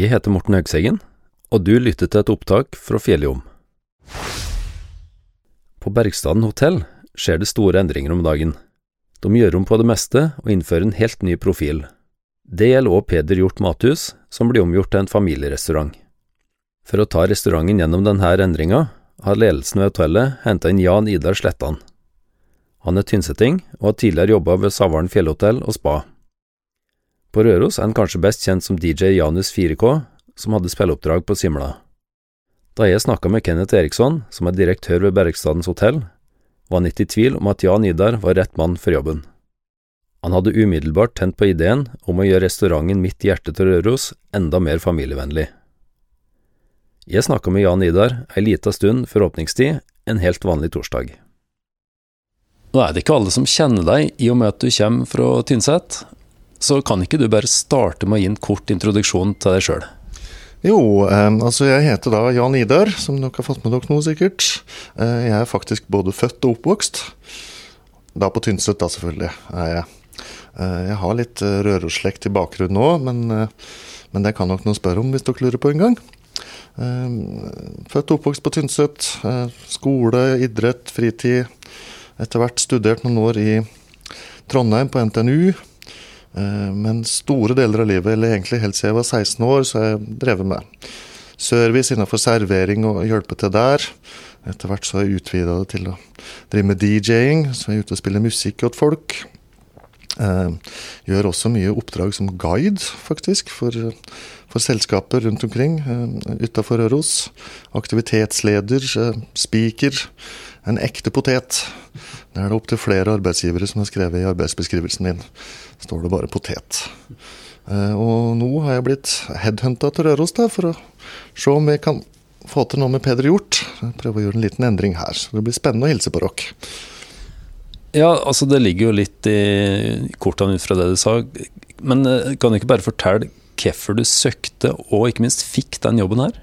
Jeg heter Morten Høgseggen, og du lytter til et opptak fra Fjelljom. På Bergstaden hotell skjer det store endringer om dagen. De gjør om på det meste og innfører en helt ny profil. Det gjelder også Peder Hjort Mathus, som blir omgjort til en familierestaurant. For å ta restauranten gjennom denne endringa, har ledelsen ved hotellet henta inn Jan Idar Slettan. Han er tynseting, og har tidligere jobba ved Savaren fjellhotell og spa. På Røros er han kanskje best kjent som DJ Janus 4K, som hadde spilleoppdrag på Simla. Da jeg snakka med Kenneth Eriksson, som er direktør ved Bergstadens hotell, var han ikke i tvil om at Jan Idar var rett mann for jobben. Han hadde umiddelbart tent på ideen om å gjøre restauranten midt i hjertet til Røros enda mer familievennlig. Jeg snakka med Jan Idar ei lita stund før åpningstid, en helt vanlig torsdag. Nå er det ikke alle som kjenner deg i og med at du kommer fra Tynset, så kan ikke du bare starte med å gi en kort introduksjon til deg sjøl? Jo, eh, altså jeg heter da Jan Idar, som dere har fått med dere nå sikkert. Eh, jeg er faktisk både født og oppvokst. Da på Tynset, da selvfølgelig, er jeg. Eh, jeg har litt eh, Rørosslekt i bakgrunnen nå, men, men, det kan nok noen spørre om hvis dere lurer på en gang. Født og oppvokst på Tynset. skole, idrett, fritid. Etter hvert studert noen år i Trondheim, på NTNU. Eh, men store deler av livet, eller egentlig helt siden jeg var 16 år, så har jeg drevet med service innenfor servering og hjelpe til der. Etter hvert så har jeg utvida det til å drive med DJ-ing, så jeg er ute og spiller musikk åt folk. Eh, gjør også mye oppdrag som guide, faktisk, for, for selskaper rundt omkring uh, utafor Røros. Aktivitetsleder, speaker. En ekte potet. Det er det opptil flere arbeidsgivere som har skrevet i arbeidsbeskrivelsen min står det bare potet. Eh, og nå har jeg blitt headhunta til Røros da, for å se om jeg kan få til noe med Peder Hjort. Prøve å gjøre en liten endring her. Så det blir spennende å hilse på dere. Ja, altså det ligger jo litt i kortene ut fra det du sa. Men eh, kan du ikke bare fortelle hvorfor du søkte, og ikke minst fikk den jobben her?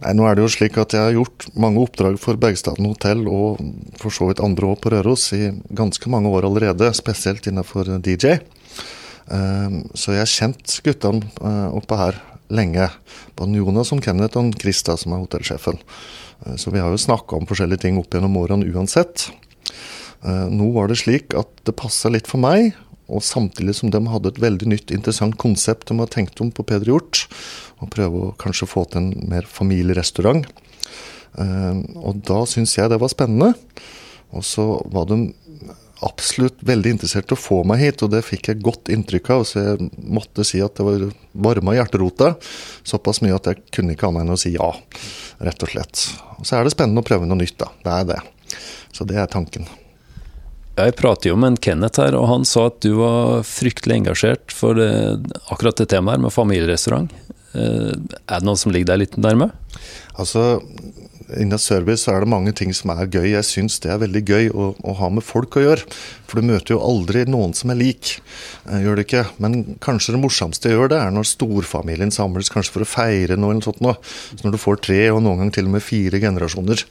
Nei, nå er det jo slik at Jeg har gjort mange oppdrag for Bergstaden hotell og for så vidt andre år på Røros i ganske mange år allerede, spesielt innenfor DJ. Ehm, så jeg har kjent guttene eh, oppe her lenge. Både Jonas og Kenneth og Krista, som er hotellsjefen. Eh, så vi har jo snakka om forskjellige ting opp gjennom årene uansett. Eh, nå var det slik at det passa litt for meg, og samtidig som de hadde et veldig nytt, interessant konsept de har tenkt om på Peder Hjort og prøve å kanskje få til en mer familierestaurant. Eh, og da syns jeg det var spennende. Og så var de absolutt veldig interessert i å få meg hit, og det fikk jeg godt inntrykk av. Så jeg måtte si at det var varma hjerterota såpass mye at jeg kunne ikke annet enn å si ja, rett og slett. Og så er det spennende å prøve noe nytt, da. Det er det. Så det er tanken. Jeg prater jo med en Kenneth her, og han sa at du var fryktelig engasjert for det, akkurat det temaet her med familierestaurant. Eh, er det noe som ligger deg litt nærme? Altså, Innen service er det mange ting som er gøy. Jeg syns det er veldig gøy å, å, ha med folk å gjøre. For du møter jo aldri noen som er lik. Gjør det ikke. Men kanskje det morsomste jeg gjør det, er når storfamilien samles, kanskje for å feire noe eller noe sånt. Noe. Så når du får tre, og noen ganger til og med fire generasjoner.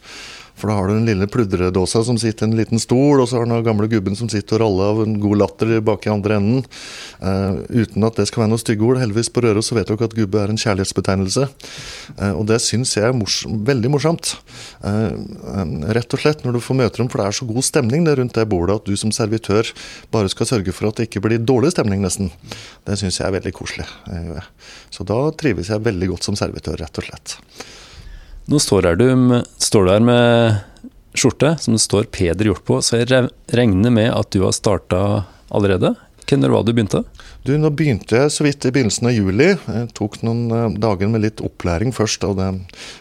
For da har du den lille pludredåsa som sitter i en liten stol, og så har du den gamle gubben som sitter og raller av en god latter bak i andre enden. Uh, uten at det skal være noe stygge ord. Heldigvis på Røros så vet dere at gubbe er en kjærlighetsbetegnelse. Uh, og det syns jeg er mors veldig morsomt. Uh, rett og slett når du får møte dem, for det er så god stemning det rundt det bordet at du som servitør bare skal sørge for at det ikke blir dårlig stemning, nesten. Det syns jeg er veldig koselig. Så da trives jeg veldig godt som servitør, rett og slett. Nå står du, står du her med skjorte som det står 'Peder Hjort' på, så jeg regner med at du har starta allerede? Når var du begynte? Du, Nå begynte jeg så vidt i begynnelsen av juli. Jeg tok noen eh, dager med litt opplæring først av det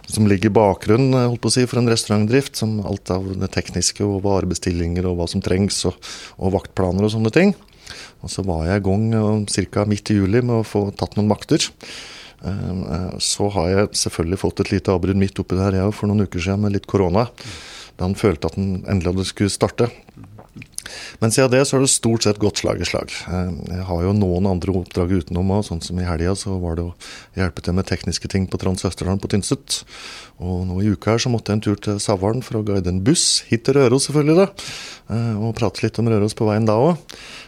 som ligger i bakgrunnen eh, holdt på å si, for en restaurantdrift. Som alt av det tekniske og varebestillinger og hva som trengs, og, og vaktplaner og sånne ting. Og så var jeg i gang eh, ca. midt i juli med å få tatt noen vakter. Eh, så har jeg selvfølgelig fått et lite avbrudd midt oppi det her, òg, for noen uker siden med litt korona. Da han følte at han endelig hadde skulle starte. Men siden det så har det stort sett gått slag i slag. Eh, jeg har jo noen andre oppdrag utenom òg, sånn som i helga var det å hjelpe til med tekniske ting på Trans Østerdalen på Tynset. Og nå i uka her så måtte jeg en tur til Savaren for å guide en buss hit til Røros, selvfølgelig. da, eh, Og prate litt om Røros på veien da òg.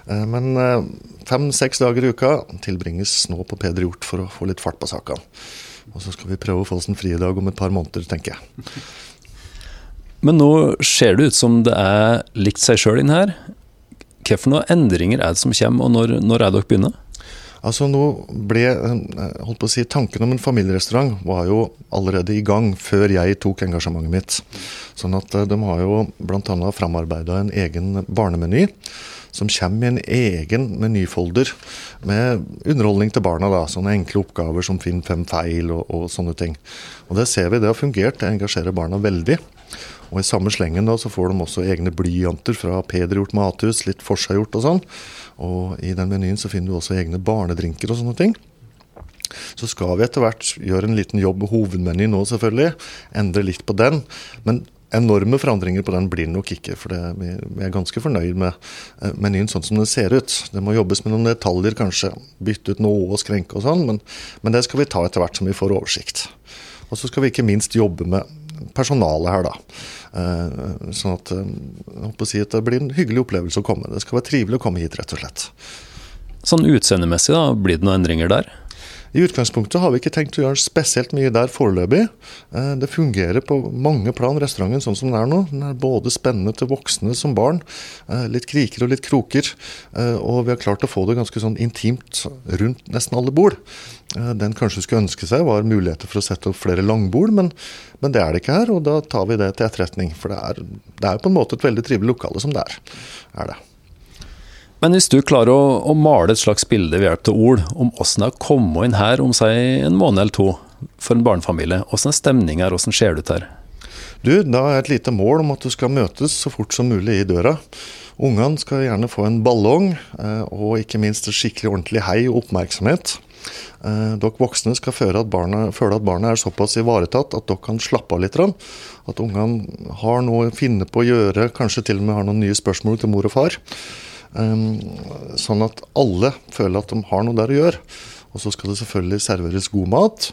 Eh, men fem-seks dager i uka tilbringes nå på Peder Hjort for å få litt fart på sakene. Og så skal vi prøve å få oss en fridag om et par måneder, tenker jeg. Men nå ser det ut som det er likt seg sjøl inn her. Hvilke endringer er det som kommer, og når, når er dere begynner? Altså nå ble, eh, holdt på å si, Tanken om en familierestaurant var jo allerede i gang før jeg tok engasjementet mitt. Sånn at eh, De har jo bl.a. framarbeida en egen barnemeny. Som kommer i en egen menyfolder med underholdning til barna. da, Sånne enkle oppgaver som finn fem feil og, og sånne ting. Og Det ser vi, det har fungert. Det engasjerer barna veldig. Og I samme slengen da, så får de også egne blyanter fra Peder Hjort Mathus, litt forseggjort og sånn. Og I den menyen så finner du også egne barnedrinker og sånne ting. Så skal vi etter hvert gjøre en liten jobb med hovedmeny nå, selvfølgelig. Endre litt på den. Men enorme forandringer på den blir nok ikke. For det, vi er ganske fornøyd med eh, menyen sånn som den ser ut. Det må jobbes med noen detaljer, kanskje. Bytte ut noe og skrenke og sånn. Men, men det skal vi ta etter hvert som vi får oversikt. Og så skal vi ikke minst jobbe med personalet her, da. Eh, sånn at, eh, si at det blir en hyggelig opplevelse å komme. Det skal være trivelig å komme hit, rett og slett. Sånn utseendemessig, da, blir det noen endringer der? I utgangspunktet har vi ikke tenkt å gjøre spesielt mye der foreløpig. Eh, det fungerer på mange plan, restauranten sånn som den er nå. Den er både spennende til voksne som barn. Litt kriker og litt kroker. Og vi har klart å få det ganske sånn intimt rundt nesten alle bord. Den kanskje skulle ønske seg var muligheter for å sette opp flere langbord, men, men, det er det ikke her. Og da tar vi det til etterretning. For det er, det er på en måte et veldig trivelig lokale som det er. er det. Men hvis du klarer å, å male et slags bilde ved hjelp av ord om åssen det er å komme inn her om seg en måned eller to for en barnefamilie, åssen er stemninga her, åssen ser det ut her? Du, Da er et lite mål om at du skal møtes så fort som mulig i døra. Ungene skal gjerne få en ballong, eh, og ikke minst et skikkelig ordentlig hei og oppmerksomhet. Eh, dere voksne skal føle at, barna, føle at barnet er såpass ivaretatt at dere kan slappe av litt. At ungene har noe å finne på å gjøre, kanskje til og med har noen nye spørsmål til mor og far. Eh, sånn at alle føler at de har noe der å gjøre. Og så skal det selvfølgelig serveres god mat,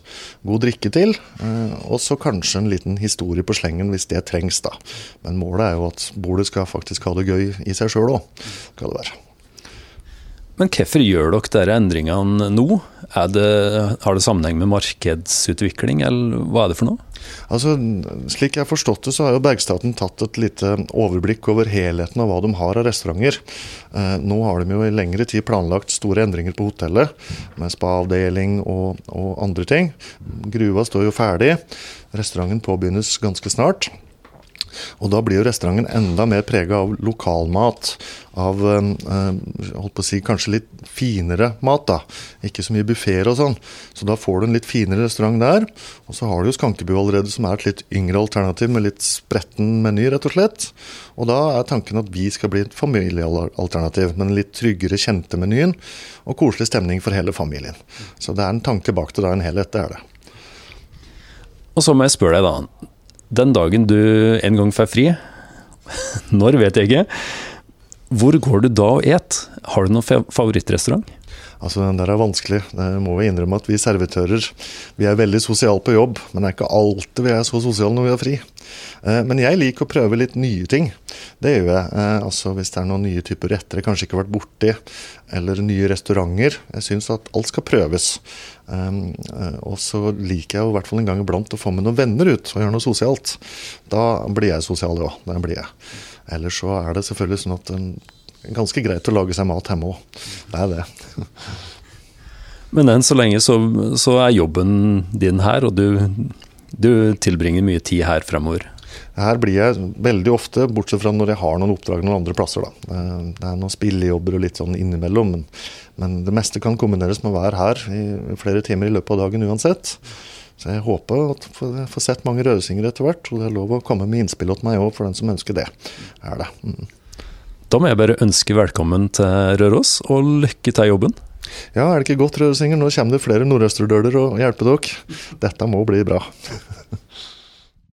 god drikke til, eh, og så kanskje en liten historie på slengen hvis det trengs, da. Men målet er jo at bordet skal faktisk ha det gøy i seg sjøl òg, skal det være. Men hvorfor gjør dere disse endringene nå? Det, har det sammenheng med markedsutvikling, eller hva er det for noe? Altså, Slik jeg har forstått det, så har jo Bergstaten tatt et lite overblikk over helheten av hva de har av restauranter. Eh, nå har de jo i lengre tid planlagt store endringer på hotellet, med spa-avdeling og, og, andre ting. Gruva står jo ferdig. Restauranten påbegynnes ganske snart. Og da blir jo restauranten enda mer prega av lokalmat. Av eh, holdt på å si, kanskje litt finere mat. da. Ikke så mye buffeer og sånn. Så da får du en litt finere restaurant der. Og så har du jo Skankebu allerede, som er et litt yngre alternativ med litt spretten meny, rett og slett. Og da er tanken at vi skal bli et familiealternativ, med den litt tryggere, kjente menyen. Og koselig stemning for hele familien. Så det er en tanke bak det, da, en helhet. Det er det. Og så må jeg spørre deg, da. Den dagen du en gang får fri, når vet jeg ikke, hvor går du da og et? Har du noen favorittrestaurant? Altså, Den der er vanskelig. Det må vi innrømme at vi servitører vi er veldig sosiale på jobb, men det er ikke alltid vi er så sosiale når vi har fri. Eh, men jeg liker å prøve litt nye ting. Det gjør jeg. Eh, altså Hvis det er noen nye typer retter jeg kanskje ikke har vært borti, eller nye restauranter. Jeg syns at alt skal prøves. Um, og så liker jeg i hvert fall en gang iblant å få med noen venner ut og gjøre noe sosialt. Da blir jeg sosial, ja. Det blir jeg. Ellers så er det selvfølgelig sånn at er ganske greit å lage seg mat hjemme òg. Det er det. Men enn så lenge så, så, er jobben din her, og du, du tilbringer mye tid her fremover? Her blir jeg veldig ofte, bortsett fra når jeg har noen oppdrag noen andre plasser. Da. Det er noen spillejobber og litt sånn innimellom, men, men, det meste kan kombineres med å være her i flere timer i løpet av dagen uansett. Så jeg håper å få sett mange rødsinger etter hvert, og det er lov å komme med innspill til meg òg, for den som ønsker det. Er det. Mm. Da må jeg bare ønske velkommen til Røros, og lykke til jobben. Ja, er det ikke godt, Rødsinger? Nå kommer det flere nordøsterdøler og hjelper dere. Dette må bli bra.